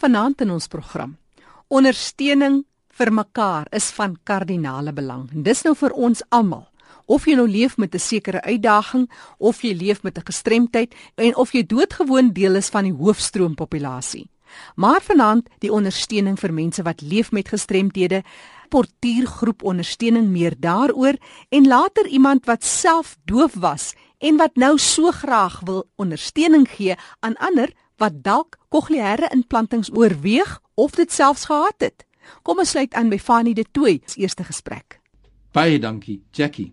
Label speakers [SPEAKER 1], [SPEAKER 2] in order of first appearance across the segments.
[SPEAKER 1] Vanaand in ons program. Ondersteuning vir mekaar is van kardinale belang. En dis nou vir ons almal. Of jy nou leef met 'n sekere uitdaging of jy leef met 'n gestremdheid en of jy doodgewoon deel is van die hoofstroompopulasie. Maar vanaand die ondersteuning vir mense wat leef met gestremthede, portuïergroep ondersteuning meer daaroor en later iemand wat self doof was en wat nou so graag wil ondersteuning gee aan ander wat dalk kokleaire implantings oorweeg of dit selfs gehad het. Kom ons sluit aan by Fanny de Tooy se eerste gesprek.
[SPEAKER 2] Baie dankie, Jackie.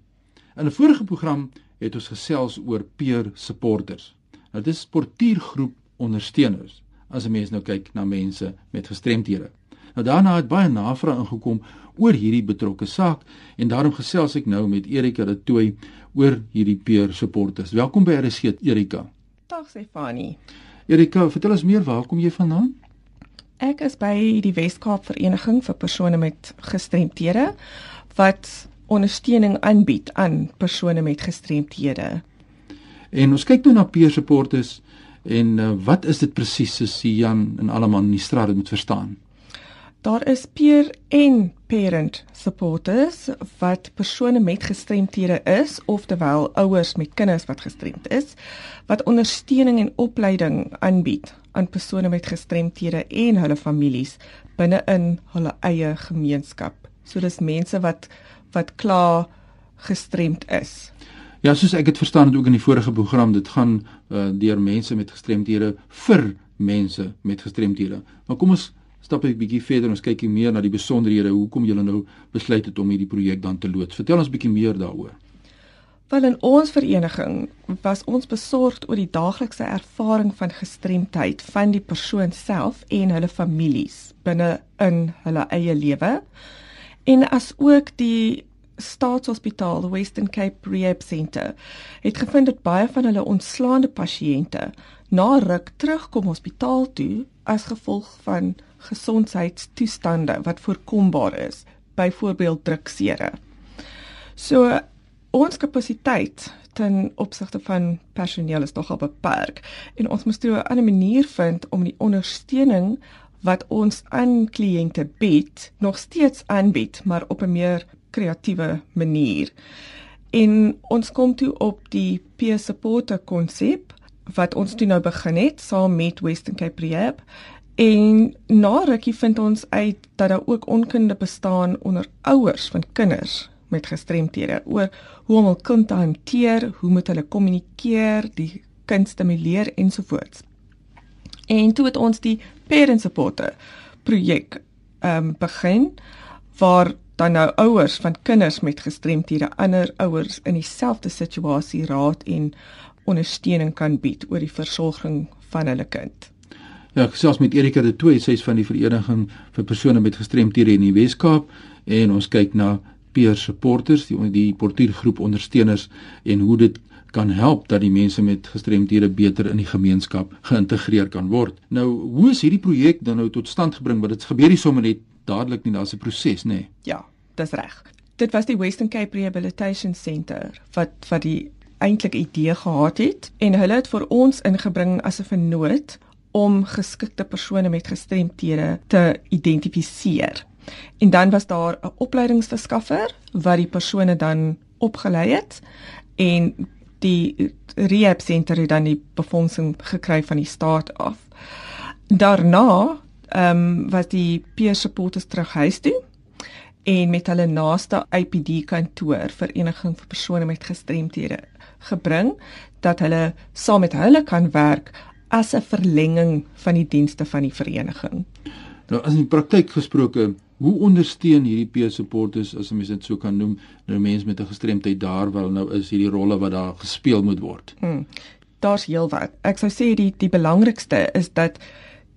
[SPEAKER 2] In 'n vorige program het ons gesels oor peer supporters. Nou dis portuïergroep ondersteuners as 'n mens nou kyk na mense met gestremthede. Nou daarna het baie navrae ingekom oor hierdie betrokke saak en daarom gesels ek nou met Erika de Tooy oor hierdie peer supporters. Welkom by RC Erika.
[SPEAKER 3] Dag Stefanie.
[SPEAKER 2] Erika, vertel ons meer, waar kom jy vandaan?
[SPEAKER 3] Ek is by die Wes-Kaap Vereniging vir persone met gestremthede wat ondersteuning aanbied aan persone met gestremthede.
[SPEAKER 2] En ons kyk nou na peer supporters en uh, wat is dit presies so Jan en almal in die straat moet verstaan?
[SPEAKER 3] Daar is peer en parent supporters wat persone met gestremthede is of terwyl ouers met kinders wat gestremd is wat ondersteuning en opleiding aanbied aan persone met gestremthede en hulle families binne in hulle eie gemeenskap. So dis mense wat wat klaar gestremd is.
[SPEAKER 2] Ja, soos ek dit verstaan het ook in die vorige program, dit gaan uh, deur mense met gestremthede vir mense met gestremthede. Maar kom ons stap 'n bietjie verder ons kyk meer na die besonderhede hoekom julle nou besluit het om hierdie projek dan te loods. Vertel ons bietjie meer daaroor.
[SPEAKER 3] Wel in ons vereniging was ons besorgd oor die daaglikse ervaring van gestremdheid van die persoon self en hulle families binne in hulle eie lewe. En as ook die Staatshospitaal, Western Cape Rehab Centre, het gevind dat baie van hulle ontslaande pasiënte na ruk terugkom hospitaal toe as gevolg van gesondheidstoestande wat voorkombaar is, byvoorbeeld druksere. So ons kapasiteit ten opsigte van personeel is nogal beperk en ons moet 'n ander manier vind om die ondersteuning wat ons aan kliënte bied nog steeds aanbied, maar op 'n meer kreatiewe manier. En ons kom toe op die peer support konsep wat ons toe nou begin het saam met Western Cape Rehab En na rukkie vind ons uit dat daar ook onkunde bestaan onder ouers van kinders met gestremthede oor hoe om hul kind te hanteer, hoe moet hulle kommunikeer, die kind stimuleer ensovoorts. En toe het ons die parent support projek ehm um, begin waar dan nou ouers van kinders met gestremthede ander ouers in dieselfde situasie raad en ondersteuning kan bied oor die versorging van hulle kind.
[SPEAKER 2] Ja, gesels met Erika de Tooy, sy is van die vereniging vir persone met gestremthede in die Wes-Kaap en ons kyk na peer supporters, die die portuïergroep ondersteuners en hoe dit kan help dat die mense met gestremthede beter in die gemeenskap geïntegreer kan word. Nou, hoe is hierdie projek dan nou tot stand gebring? Want dit gebeur nie sommer net dadelik nie, daar's 'n proses, nê? Nee.
[SPEAKER 3] Ja, dis reg. Dit was die Western Cape Rehabilitation Centre wat wat die eintlike idee gehad het en hulle het vir ons ingebring as 'n vernoot om geskikte persone met gestremthede te identifiseer. En dan was daar 'n opleidingsverskaffer wat die persone dan opgelei het en die rehab center het dan die befondsing gekry van die staat af. Daarna ehm um, was die peer supporters terug huis toe en met hulle naaste IPD kantoor vereniging vir persone met gestremthede gebring dat hulle saam met hulle kan werk as 'n verlenging van die dienste van die vereniging.
[SPEAKER 2] Nou as in die praktyk gesproke, hoe ondersteun hierdie peer supporters as mens dit so kan noem, nou mense met 'n gestremdheid daar wel nou is hierdie rolle wat daar gespeel moet word?
[SPEAKER 3] Hmm. Daar's heelwat. Ek sou sê die die belangrikste is dat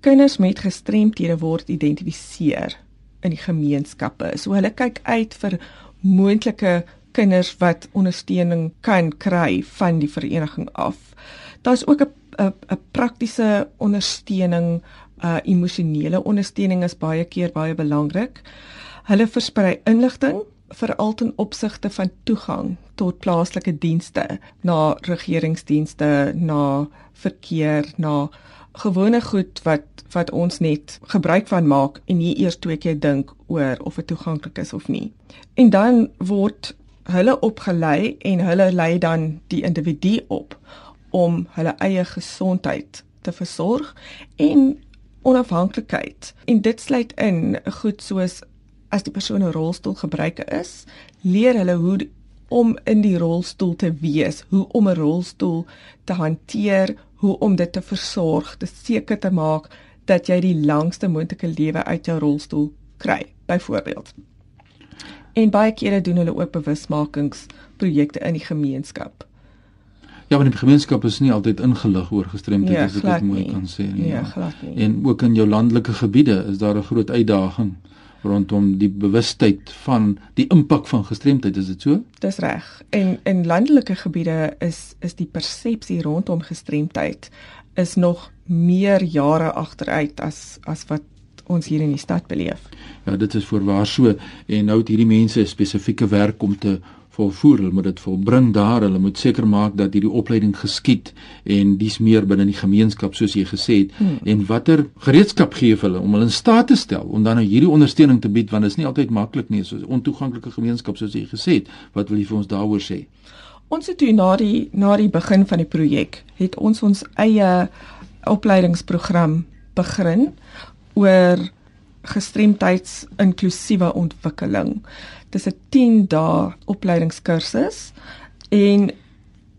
[SPEAKER 3] kinders met gestremthede word identifiseer in die gemeenskappe. So hulle kyk uit vir moontlike kinders wat ondersteuning kan kry van die vereniging af. Daar's ook 'n 'n 'n praktiese ondersteuning, uh emosionele ondersteuning is baie keer baie belangrik. Hulle versprei inligting veral ten opsigte van toegang tot plaaslike dienste, na regeringsdienste, na verkeer, na gewone goed wat wat ons net gebruik van maak en nie eers twee keer dink oor of dit toeganklik is of nie. En dan word hulle opgelei en hulle lei dan die individu op om hulle eie gesondheid te versorg en onafhanklikheid. En dit sluit in goed soos as die persoon 'n rolstoel gebruiker is, leer hulle hoe om in die rolstoel te wees, hoe om 'n rolstoel te hanteer, hoe om dit te versorg, te seker te maak dat jy die langste moontlike lewe uit jou rolstoel kry, byvoorbeeld. En baie kere doen hulle ook bewusmakingsprojekte in die gemeenskap.
[SPEAKER 2] Ja, maar die gemeenskap is nie altyd ingelig oor gestremdheid
[SPEAKER 3] ja,
[SPEAKER 2] as ek dit mooi nie. kan sê
[SPEAKER 3] nie. Ja, glad nie.
[SPEAKER 2] En ook in jou landelike gebiede is daar 'n groot uitdaging rondom die bewustheid van die impak van gestremdheid, is dit so?
[SPEAKER 3] Dis reg. En in landelike gebiede is is die persepsie rondom gestremdheid is nog meer jare agteruit as as wat ons hier in die stad beleef.
[SPEAKER 2] Ja, dit is voorwaar so en nou het hierdie mense 'n spesifieke werk om te volvoer, hulle moet dit volbring daar, hulle moet seker maak dat hierdie opleiding geskied en dis meer binne die gemeenskap soos jy gesê het hmm. en watter gereedskap gee hulle om hulle in staat te stel om dan nou hierdie ondersteuning te bied want dit is nie altyd maklik nie, so 'n ontoeganklike gemeenskap soos jy gesê het. Wat wil jy vir ons daaroor sê?
[SPEAKER 3] Ons het toe na die na die begin van die projek het ons ons eie opleidingsprogram begin oor gestremdheids inklusiewe ontwikkeling. Dis 'n 10 dae opleidingskursus en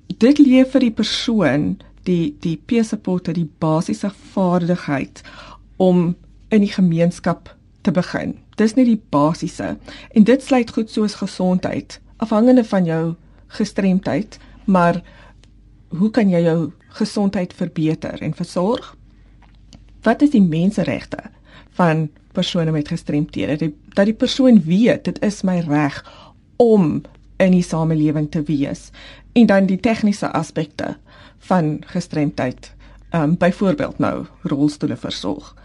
[SPEAKER 3] dit leer vir die persoon die die peer support die basiese vaardigheid om in die gemeenskap te begin. Dis nie die basiese en dit sluit goed soos gesondheid afhangende van jou gestremdheid, maar hoe kan jy jou gesondheid verbeter en versorg? Wat is die menseregte van persone met gestremthede die, dat die persoon weet dit is my reg om in die samelewing te wees en dan die tegniese aspekte van gestremdheid um byvoorbeeld nou rolstoele versorg.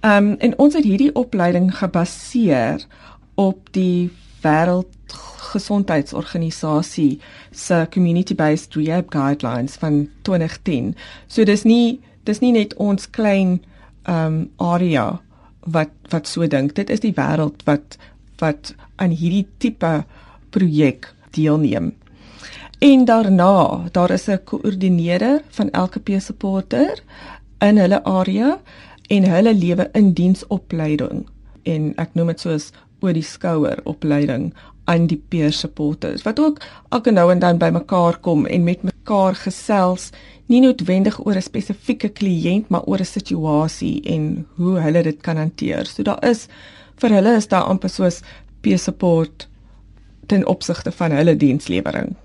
[SPEAKER 3] Um en ons het hierdie opleiding gebaseer op die wêreldgesondheidsorganisasie se community based rehab guidelines van 2010. So dis nie dis nie net ons klein um area wat wat so dink. Dit is die wêreld wat wat aan hierdie tipe projek deelneem. En daarna, daar is 'n koördineerder van elke peer supporter in hulle area en hulle lewe in diensopleiding en ek noem dit soos oor die skouer opleiding aan die peer supporters wat ook elke nou en dan bymekaar kom en met mekaar gesels nie noodwendig oor 'n spesifieke kliënt maar oor 'n situasie en hoe hulle dit kan hanteer. So daar is vir hulle is daar amper soos peer support ten opsigte van hulle dienslewering.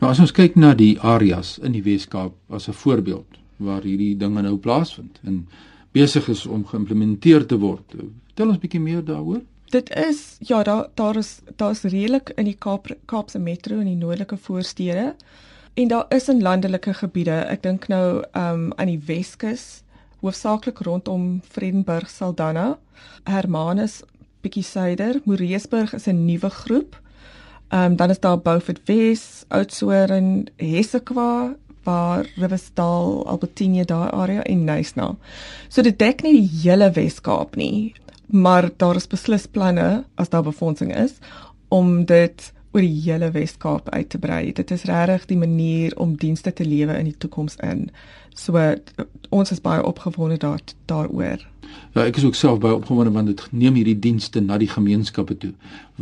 [SPEAKER 2] Nou as ons kyk na die areas in die Weskaap as 'n voorbeeld waar hierdie dinge nou plaasvind en besig is om geïmplementeer te word. Vertel ons bietjie meer daaroor.
[SPEAKER 3] Dit is ja, daar daar is daar's redelik in die Kaap Kaapse metro en die noordelike voorstede. En daar is in landelike gebiede, ek dink nou um aan die Weskus, hoofsaaklik rondom Vredenburg, Saldanha, Hermanus bietjie suider, Moreesburg is 'n nuwe groep. Um dan is daar Beaufort Wes, Oudtshoorn, Hessequa, waar Riversdal, Albertinia daai area en Nysna. So dit dek nie die hele Wes-Kaap nie, maar daar is beslis planne as daar befondsing is om dit oor die hele Wes-Kaap uit te brei. Dit is regtig die manier om dienste te lewe in die toekoms in. So ons is baie opgewonde daar daaroor.
[SPEAKER 2] Ja, ek is ook self baie opgewonde want dit neem hierdie dienste na die gemeenskappe toe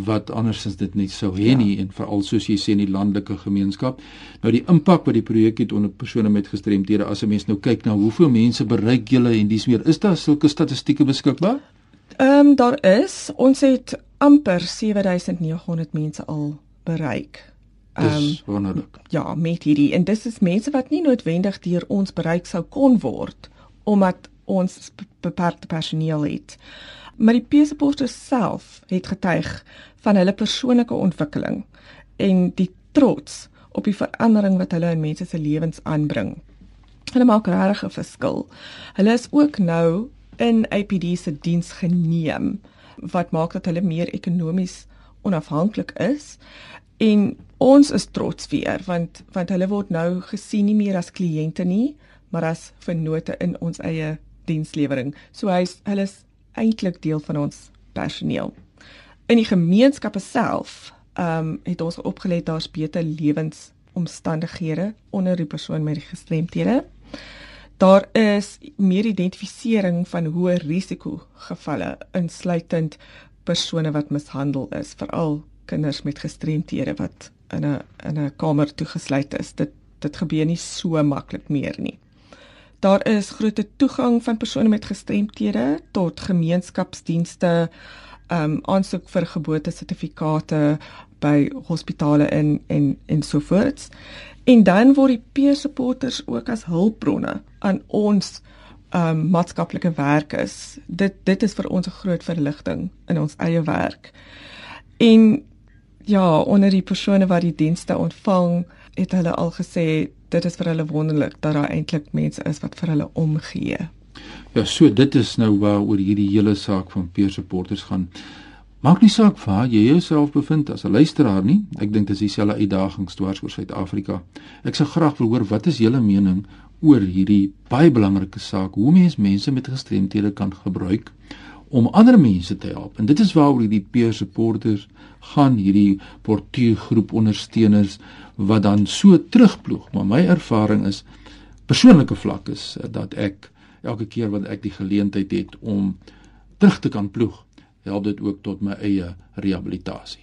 [SPEAKER 2] wat andersins dit net sou hê ja. nie en veral soos jy sê in die landelike gemeenskap. Nou die impak wat die projek het onder persone met gestremthede as 'n mens nou kyk na hoeveel mense bereik julle en dis meer, is daar sulke statistieke beskikbaar?
[SPEAKER 3] Ehm um, daar is ons het amper 7900 mense al bereik.
[SPEAKER 2] Ehm um, wonderlik.
[SPEAKER 3] Ja, met hierdie en dis is mense wat nie noodwendig deur ons bereik sou kon word omdat ons beperkte personeel het. Maar die peeseporters self het getuig van hulle persoonlike ontwikkeling en die trots op die verandering wat hulle in mense se lewens aanbring. Hulle maak regtig 'n verskil. Hulle is ook nou in APD se diens geneem wat maak dat hulle meer ekonomies onafhanklik is en ons is trots weer want want hulle word nou gesien nie meer as kliënte nie maar as vennote in ons eie dienslewering. So hy's hulle is eintlik deel van ons personeel. In die gemeenskappe self, ehm um, het ons opgelet daar's beter lewensomstandighede onder die persoon met die gestremthede. Daar is meer identifisering van hoë risiko gevalle insluitend persone wat mishandel is, veral kinders met gestremthede wat in 'n in 'n kamer toegesluit is. Dit dit gebeur nie so maklik meer nie. Daar is groot toegang van persone met gestremthede tot gemeenskapsdienste, ehm um, aansoek vir geboortesertifikate by hospitale en en en so voort. En dan word die peer supporters ook as hulpbronne aan ons um, maatskaplike werkers. Dit dit is vir ons 'n groot verligting in ons eie werk. En ja, onder die persone wat die dienste ontvang, het hulle al gesê dit is vir hulle wonderlik dat daar eintlik mense is wat vir hulle omgee.
[SPEAKER 2] Ja, so dit is nou waar oor hierdie hele saak van peer supporters gaan. Maak nie saak waar jy jouself bevind as 'n luisteraar nie. Ek dink dis dieselfde uitdagings dwars oor Suid-Afrika. Ek sou graag wil hoor wat is julle mening oor hierdie baie belangrike saak, hoe mens mense met gestremthede kan gebruik om ander mense te help. En dit is waaroor hierdie peer supporters gaan, hierdie portuïergroep ondersteuners wat dan so terugploeg. Maar my ervaring is persoonlike vlak is dat ek elke keer wat ek die geleentheid het om terug te kan ploeg, help dit ook tot my eie rehabilitasie.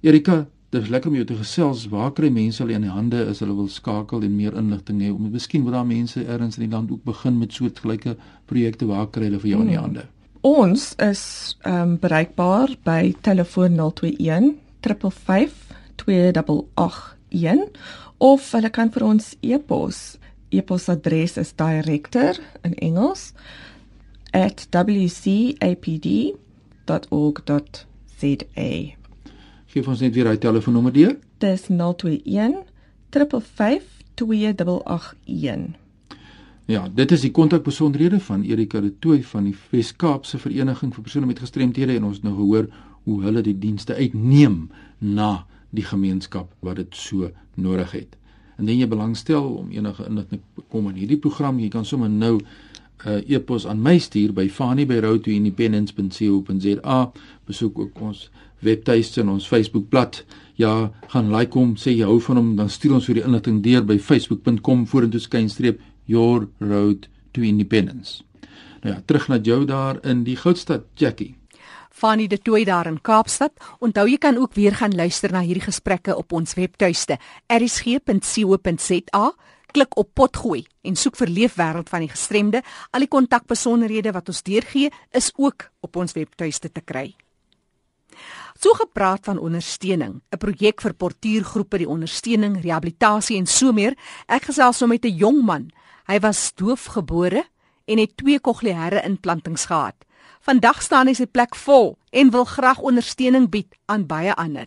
[SPEAKER 2] Erika, dit is lekker om jou te gesels. Waar kry mense hulle in die hande as hulle wil skakel en meer inligting hê? Om miskien wil daar mense ergens in die land ook begin met soortgelyke projekte. Waar kry hulle vir jou in die hmm. hande? Hmm.
[SPEAKER 3] Ons is ehm um, bereikbaar by telefoon 021 355 2881 of hulle kan vir ons e-pos. E-posadres is director in Engels @wcapd.org.za.
[SPEAKER 2] Geef ons net weer daai telefoonnommer deur.
[SPEAKER 3] Dis 021 355 2881.
[SPEAKER 2] Ja, dit is die kontakbesonderhede van Erika de Tooy van die Wes-Kaapse Vereniging vir persone met gestremthede en ons nou gehoor hoe hulle die dienste uitneem na die gemeenskap wat dit so nodig het. Indien jy belangstel om enige inligting kom in hierdie program, jy kan sommer nou 'n uh, e-pos aan my stuur by fani@roadtoindependence.co.za. Besoek ook ons webtuiste en ons Facebookblad. Ja, gaan like hom, sê jy hou van hom, dan stuur ons vir die inligting deur by facebook.com vorentoe skynstreep your road to independence. Nou ja, terug na jou daar in die Goudstad, Jackie.
[SPEAKER 1] Fanny de Tooi daar in Kaapstad. Onthou jy kan ook weer gaan luister na hierdie gesprekke op ons webtuiste erisg.co.za. Klik op potgooi en soek vir Leefwêreld van die gestremde. Al die kontakbesonderhede wat ons deurgee is ook op ons webtuiste te kry. So gepraat van ondersteuning, 'n projek vir portuïergroepe, die ondersteuning, rehabilitasie en so meer. Ek gesels nou met 'n jong man Hy was doofgebore en het twee kokleaire implantings gehad. Vandag staan hy sy plek vol en wil graag ondersteuning bied aan baie ander.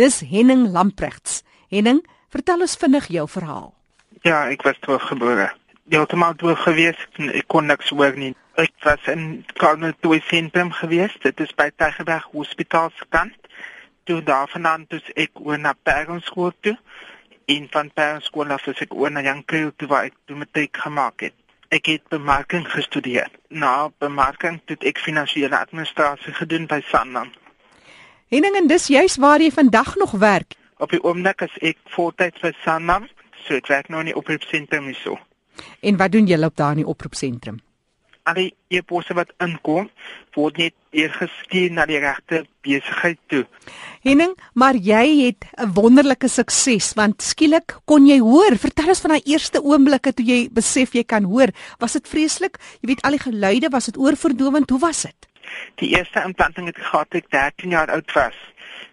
[SPEAKER 1] Dis Henning Lamprechts. Henning, vertel ons vinnig jou verhaal.
[SPEAKER 4] Ja, ek was doofgebore. Heeltemal doof gewees en ek kon niks hoor nie. Ek was in Karmel toe sentrum gewees. Dit is by Tygerberg Hospitaal se kant. Toe daarvandaan toe ek oor na Bergenskool toe en van perskool af as ek oor na Jankreil toe waar ek toe matriek gemaak het. Ek het bemarking gestudeer. Na bemarking het ek finansiële administrasie gedoen by Sanlam.
[SPEAKER 1] Henning en dis juis waar jy vandag nog werk.
[SPEAKER 4] Op die oomblik as ek voltyds by Sanlam, so ek werk nou op die sentrum nie so.
[SPEAKER 1] En wat doen jy op daar in die oproepsentrum?
[SPEAKER 4] alle e-posse wat inkom word net eergestuur na die regte besigheid toe.
[SPEAKER 1] Henning, maar jy het 'n wonderlike sukses want skielik kon jy hoor. Vertel ons van daai eerste oomblikke toe jy besef jy kan hoor. Was dit vreeslik? Jy weet al die geluide, was dit oorverdowend? Hoe was dit?
[SPEAKER 4] Die eerste implanting het gehad ek 13 jaar oud was.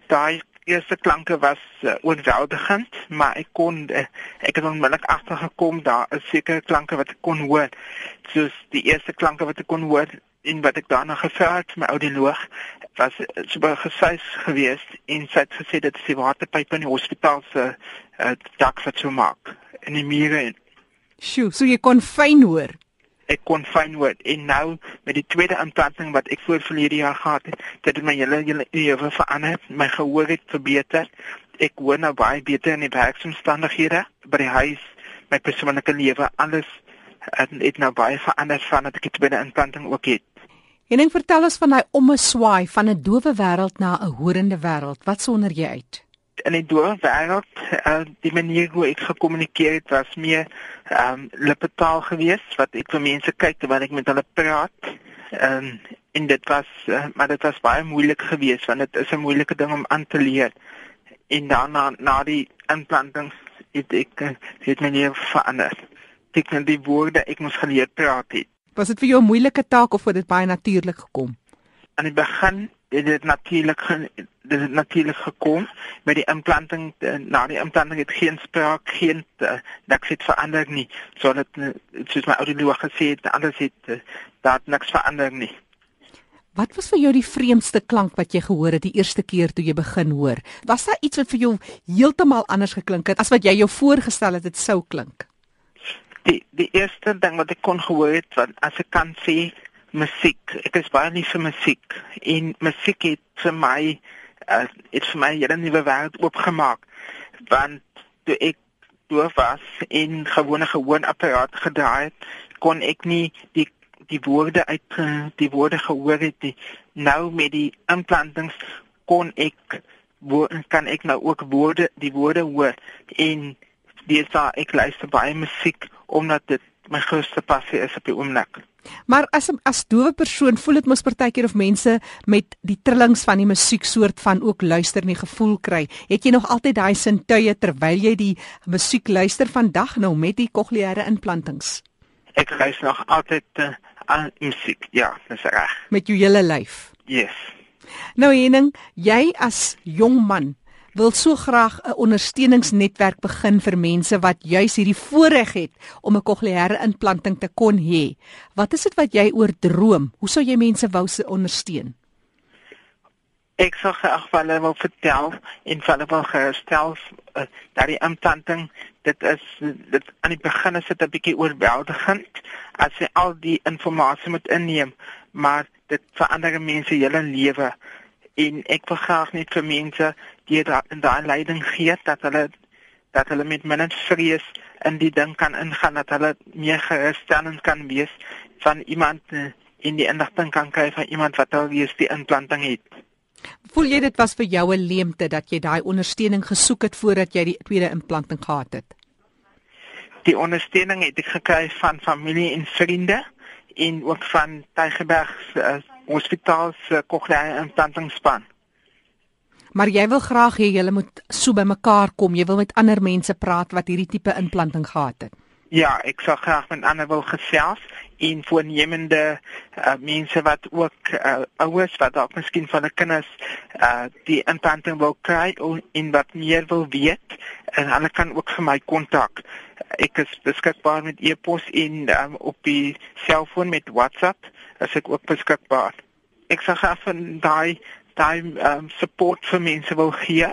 [SPEAKER 4] Daai eerste klanke was uh, oorweldigend, maar ek kon uh, ek het onmiddellik agtergekom daar is sekere klanke wat ek kon hoor. Soos die eerste klanke wat ek kon hoor en wat ek daarna gevra het my audioloog was eh, so gesuis geweest en sy het gesê dit is die waterpyp in die hospitaal se uh, dak wat so maak in die mure.
[SPEAKER 1] Sjoe, so jy kon fyn hoor
[SPEAKER 4] ek kon fyn word en nou met die tweede implanting wat ek voor verlede jaar gehad het, dit het my hele lewe verander. My gehoor het verbeter. Ek hoor nou baie beter in die werksomstandighede by die huis, my persoonlike lewe, alles en dit nou baie verander van dat ek die tweede implanting ook het.
[SPEAKER 1] Henning, vertel ons van daai ommeswaai van 'n dowe wêreld na 'n horende wêreld. Wat sonder jy uit?
[SPEAKER 4] In die dowe wêreld, uh, die manier hoe ek gekommunikeer het was meer ehm um, lippetaal geweest wat ek vir mense kyk terwyl ek met hulle praat. Ehm um, en dit was uh, maar dit was baie moeilik geweest want dit is 'n moeilike ding om aan te leer. En daarna na die implantings het ek eh, het my nie verander. Ek het die woorde ek moes geleer praat het.
[SPEAKER 1] Was dit vir jou 'n moeilike taak of het dit baie natuurlik gekom?
[SPEAKER 4] Aan die begin het dit natuurlik dit het natuurlik gekom met die implanting eh, na die implanting het geen spraak geen niks het verander nie. So dat soos my ouer gesê het, alles het daar niks verander nie.
[SPEAKER 1] Wat was vir jou die vreemdste klank wat jy gehoor het die eerste keer toe jy begin hoor? Was daar iets wat vir jou heeltemal anders geklink het as wat jy jou voorgestel het dit sou klink?
[SPEAKER 4] Die die eerste ding wat ek kon gehoor het wat as ek kan sê musiek. Ek is baie lief vir musiek en musiek het vir my uh, het vir my 'n nuwe wêreld oopgemaak. Want toe ek doof was en gewone gehoorapparaat gedraai het, kon ek nie die die woorde uit eh, die woorde gehoor het die, nou met die implantings kon ek wo, kan ek nou ook woorde die woorde hoor en dis daar ek luister baie musiek omdat dit my grootste passie is op die oomblik.
[SPEAKER 1] Maar as as dowe persoon voel dit mos partykeer of mense met die trillings van die musiek soort van ook luister en die gevoel kry. Het jy nog altyd daai sintuie terwyl jy die musiek luister vandag nou met die cochleaire implantings?
[SPEAKER 4] Ek luister nog altyd uh, aan musiek. Ja, dis reg.
[SPEAKER 1] Met jou hele lyf.
[SPEAKER 4] Yes.
[SPEAKER 1] Nou Henning, jy as jong man wil so graag 'n ondersteuningsnetwerk begin vir mense wat juis hierdie voorreg het om 'n cochleaire implanting te kon hê. Wat is dit wat jy oor droom? Hoe sou jy mense wou se ondersteun?
[SPEAKER 4] Ek sou graag vir hulle wil vertel en vir hulle wil herstel uh, dat die implanting dit is dit aan die begin is dit 'n bietjie oorweldigend as jy al die inligting moet inneem, maar dit verander mense hele lewe en ek wil graag net vir mense die in daai leiding gee dat hulle dat hulle met minder vrees in die ding kan ingaan dat hulle meer gerusstellend kan wees van iemand in eh, die inligting kan kry van iemand wat al weer die implanting het.
[SPEAKER 1] Voel jy dit was vir jou 'n leemte dat jy daai ondersteuning gesoek het voordat jy die tweede implanting gehad het?
[SPEAKER 4] Die ondersteuning het ek gekry van familie en vriende en ook van Tygerberg uh, Hospitaal se cochleaire implantingspan.
[SPEAKER 1] Maar jy wil graag hê julle moet so bymekaar kom. Jy wil met ander mense praat wat hierdie tipe implanting gehad het.
[SPEAKER 4] Ja, ek sou graag met ander wil gesels en voornemende uh, mense wat ook uh, ouers wat dalk miskien van 'n kinders uh, die implanting wil kry en wat meer wil weet en hulle kan ook vir my kontak. Ek is beskikbaar met e-pos en um, op die selfoon met WhatsApp as ek ook beskikbaar. Ek sal graag van daai daai um, support vir mense wil gee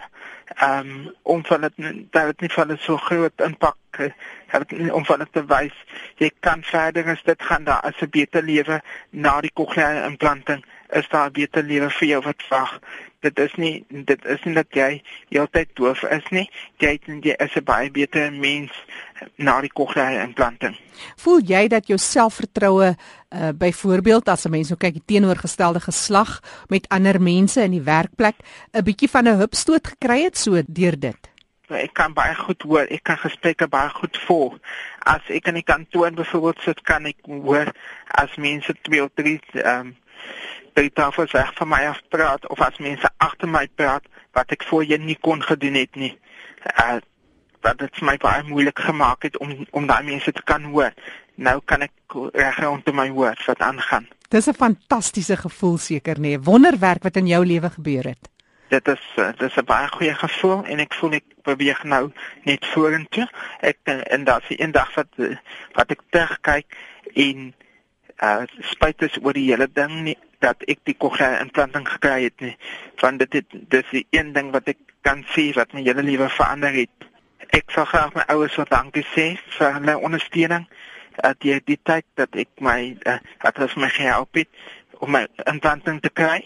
[SPEAKER 4] um, om van dit dat dit nie van 'n so groot impak het om van dit te wys jy kan verder as dit gaan daar as 'n beter lewe na die cochleaire implanting is daar 'n beter lewe vir jou wat wag dit is nie dit is nie dat jy heeltyd doof is nie. Jy jy is 'n baie beter mens na die cochleaire implanting.
[SPEAKER 1] Voel jy dat jou selfvertroue uh, byvoorbeeld as 'n mens nou kyk die teenoorgestelde geslag met ander mense in die werkplek 'n bietjie van 'n hupstoot gekry het so deur dit?
[SPEAKER 4] Ek kan baie goed hoor, ek kan gesprekke baie goed volg. As ek in die kantoor byvoorbeeld sit, kan ek hoor as mense twee of drie ehm um, by tafels weg van my af praat of as mense agter my praat wat ek voorheen nie kon gedoen het nie. Uh wat dit vir my baie moeilik gemaak het om om daai mense te kan hoor. Nou kan ek reg rondom my hoor wat aangaan.
[SPEAKER 1] Dis 'n fantastiese gevoel seker nê. Nee. Wonderwerk wat in jou lewe gebeur het
[SPEAKER 4] dit is eh, dit is 'n baie goeie gevoel en ek voel ek beweeg nou net vorentoe. Ek eh, en daar's eendag wat eh, wat ek terugkyk en uh spyt is oor die hele ding nie dat ek die cochlear implanting gekry het nie. Want dit het dis die een ding wat ek kan sê wat my hele lewe verander het. Ek sal graag my ouers wat dankie sê vir hulle ondersteuning. Dat die die tyd dat ek my uh, dat het my gehelp het om my implanting te kry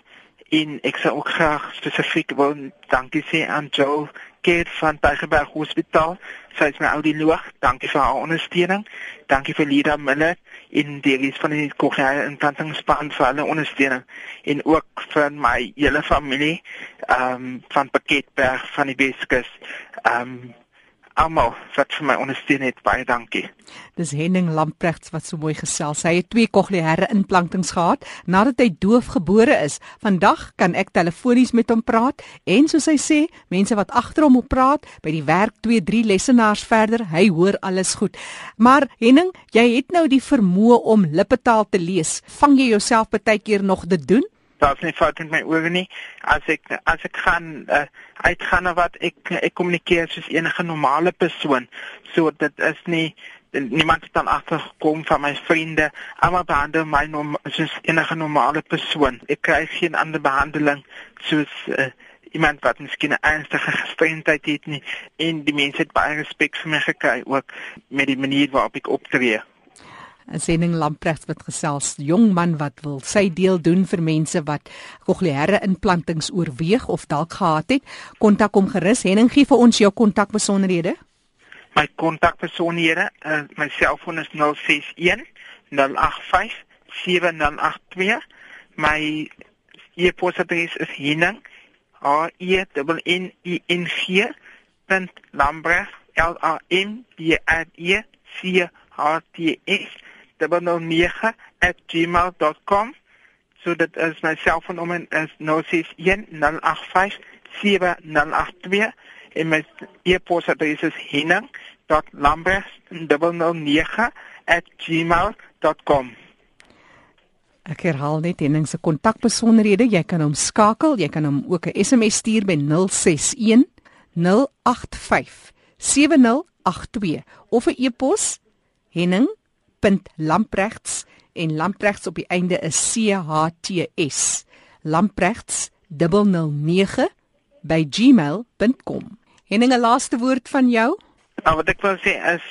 [SPEAKER 4] en ek sou ook graag spesifiek wil dankie sê aan Joe Kerr van Tygerberg Hospitaal. Sy is my audioloog. Dankie vir haar ondersteuning. Dankie vir Lida Miller in die res van die kokleaire implantingspan vir hulle ondersteuning en ook vir my hele familie ehm um, van Pakketberg van die Weskus. Ehm um, almal wat vir my ondersteun het baie dankie.
[SPEAKER 1] Dis Henning Lamprecht wat so mooi gesels. Hy het twee kokleaire implantings gehad nadat hy doof gebore is. Vandag kan ek telefonies met hom praat en soos hy sê, mense wat agter hom op praat by die werk 2, 3 lessenaars verder, hy hoor alles goed. Maar Henning, jy het nou die vermoë om lippetaal te lees. Vang jy jouself baie keer nog dit doen?
[SPEAKER 4] Daar's nie fout met my ore nie. As ek as ek gaan uh, uitgaan of wat ek ek kommunikeer soos enige normale persoon. So dit is nie niemand het dan agtergekom van my vriende. Almal behandel my norm, soos enige normale persoon. Ek kry geen ander behandeling soos uh, iemand wat miskien 'n ernstige gestremdheid het nie. En die mense het baie respek vir my gekry ook met die manier waarop ek optree.
[SPEAKER 1] 'n sending Lamprecht wat gesels jong man wat wil sy deel doen vir mense wat kokleaire implantings oorweeg of dalk gehad het. Kontak hom gerus. Henning gee vir ons jou kontakbesonderhede.
[SPEAKER 4] My kontakbesonderhede, uh, my selfoon is 061 085 7082. My e-posadres is henning a e n i n g @lambrecht l a m b r e c h t s 009@gmail.com. So dit is my selfoonnommer is 0610857082 en my e-posadres is henning.lambert009@gmail.com.
[SPEAKER 1] Ek herhaal net Henning se kontakbesonderhede. Jy kan hom skakel, jy kan hom ook 'n SMS stuur by 061 085 7082 of 'n e-pos henning lamprechts en lamprechts op die einde is C H T S lamprechts 009 by gmail.com. Henning 'n laaste woord van jou?
[SPEAKER 4] Nou wat ek wil sê is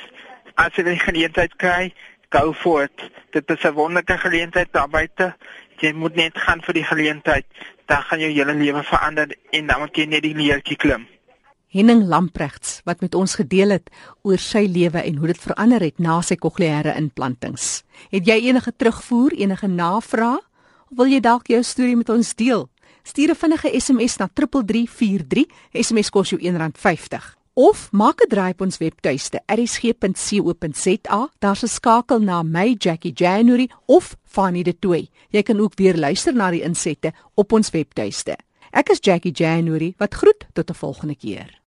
[SPEAKER 4] as jy die geleentheid kry, go for it. Dit is 'n wonderlike geleentheid daar buite. Jy moet net gaan vir die geleentheid. Dan gaan jou hele lewe verander en dan moet jy net die leertjie klim.
[SPEAKER 1] Henning Lamprechts wat met ons gedeel het oor sy lewe en hoe dit verander het na sy kokleaire implantings. Het jy enige terugvoer, enige navrae of wil jy dalk jou storie met ons deel? Stuur 'n vinnige SMS na 3343. SMS kos jou R1.50. Of maak 'n draai op ons webtuiste erisg.co.za. Daar's 'n skakel na my Jackie January of Fanny de Tooi. Jy kan ook weer luister na die insette op ons webtuiste. Ek is Jackie January wat groet tot 'n volgende keer.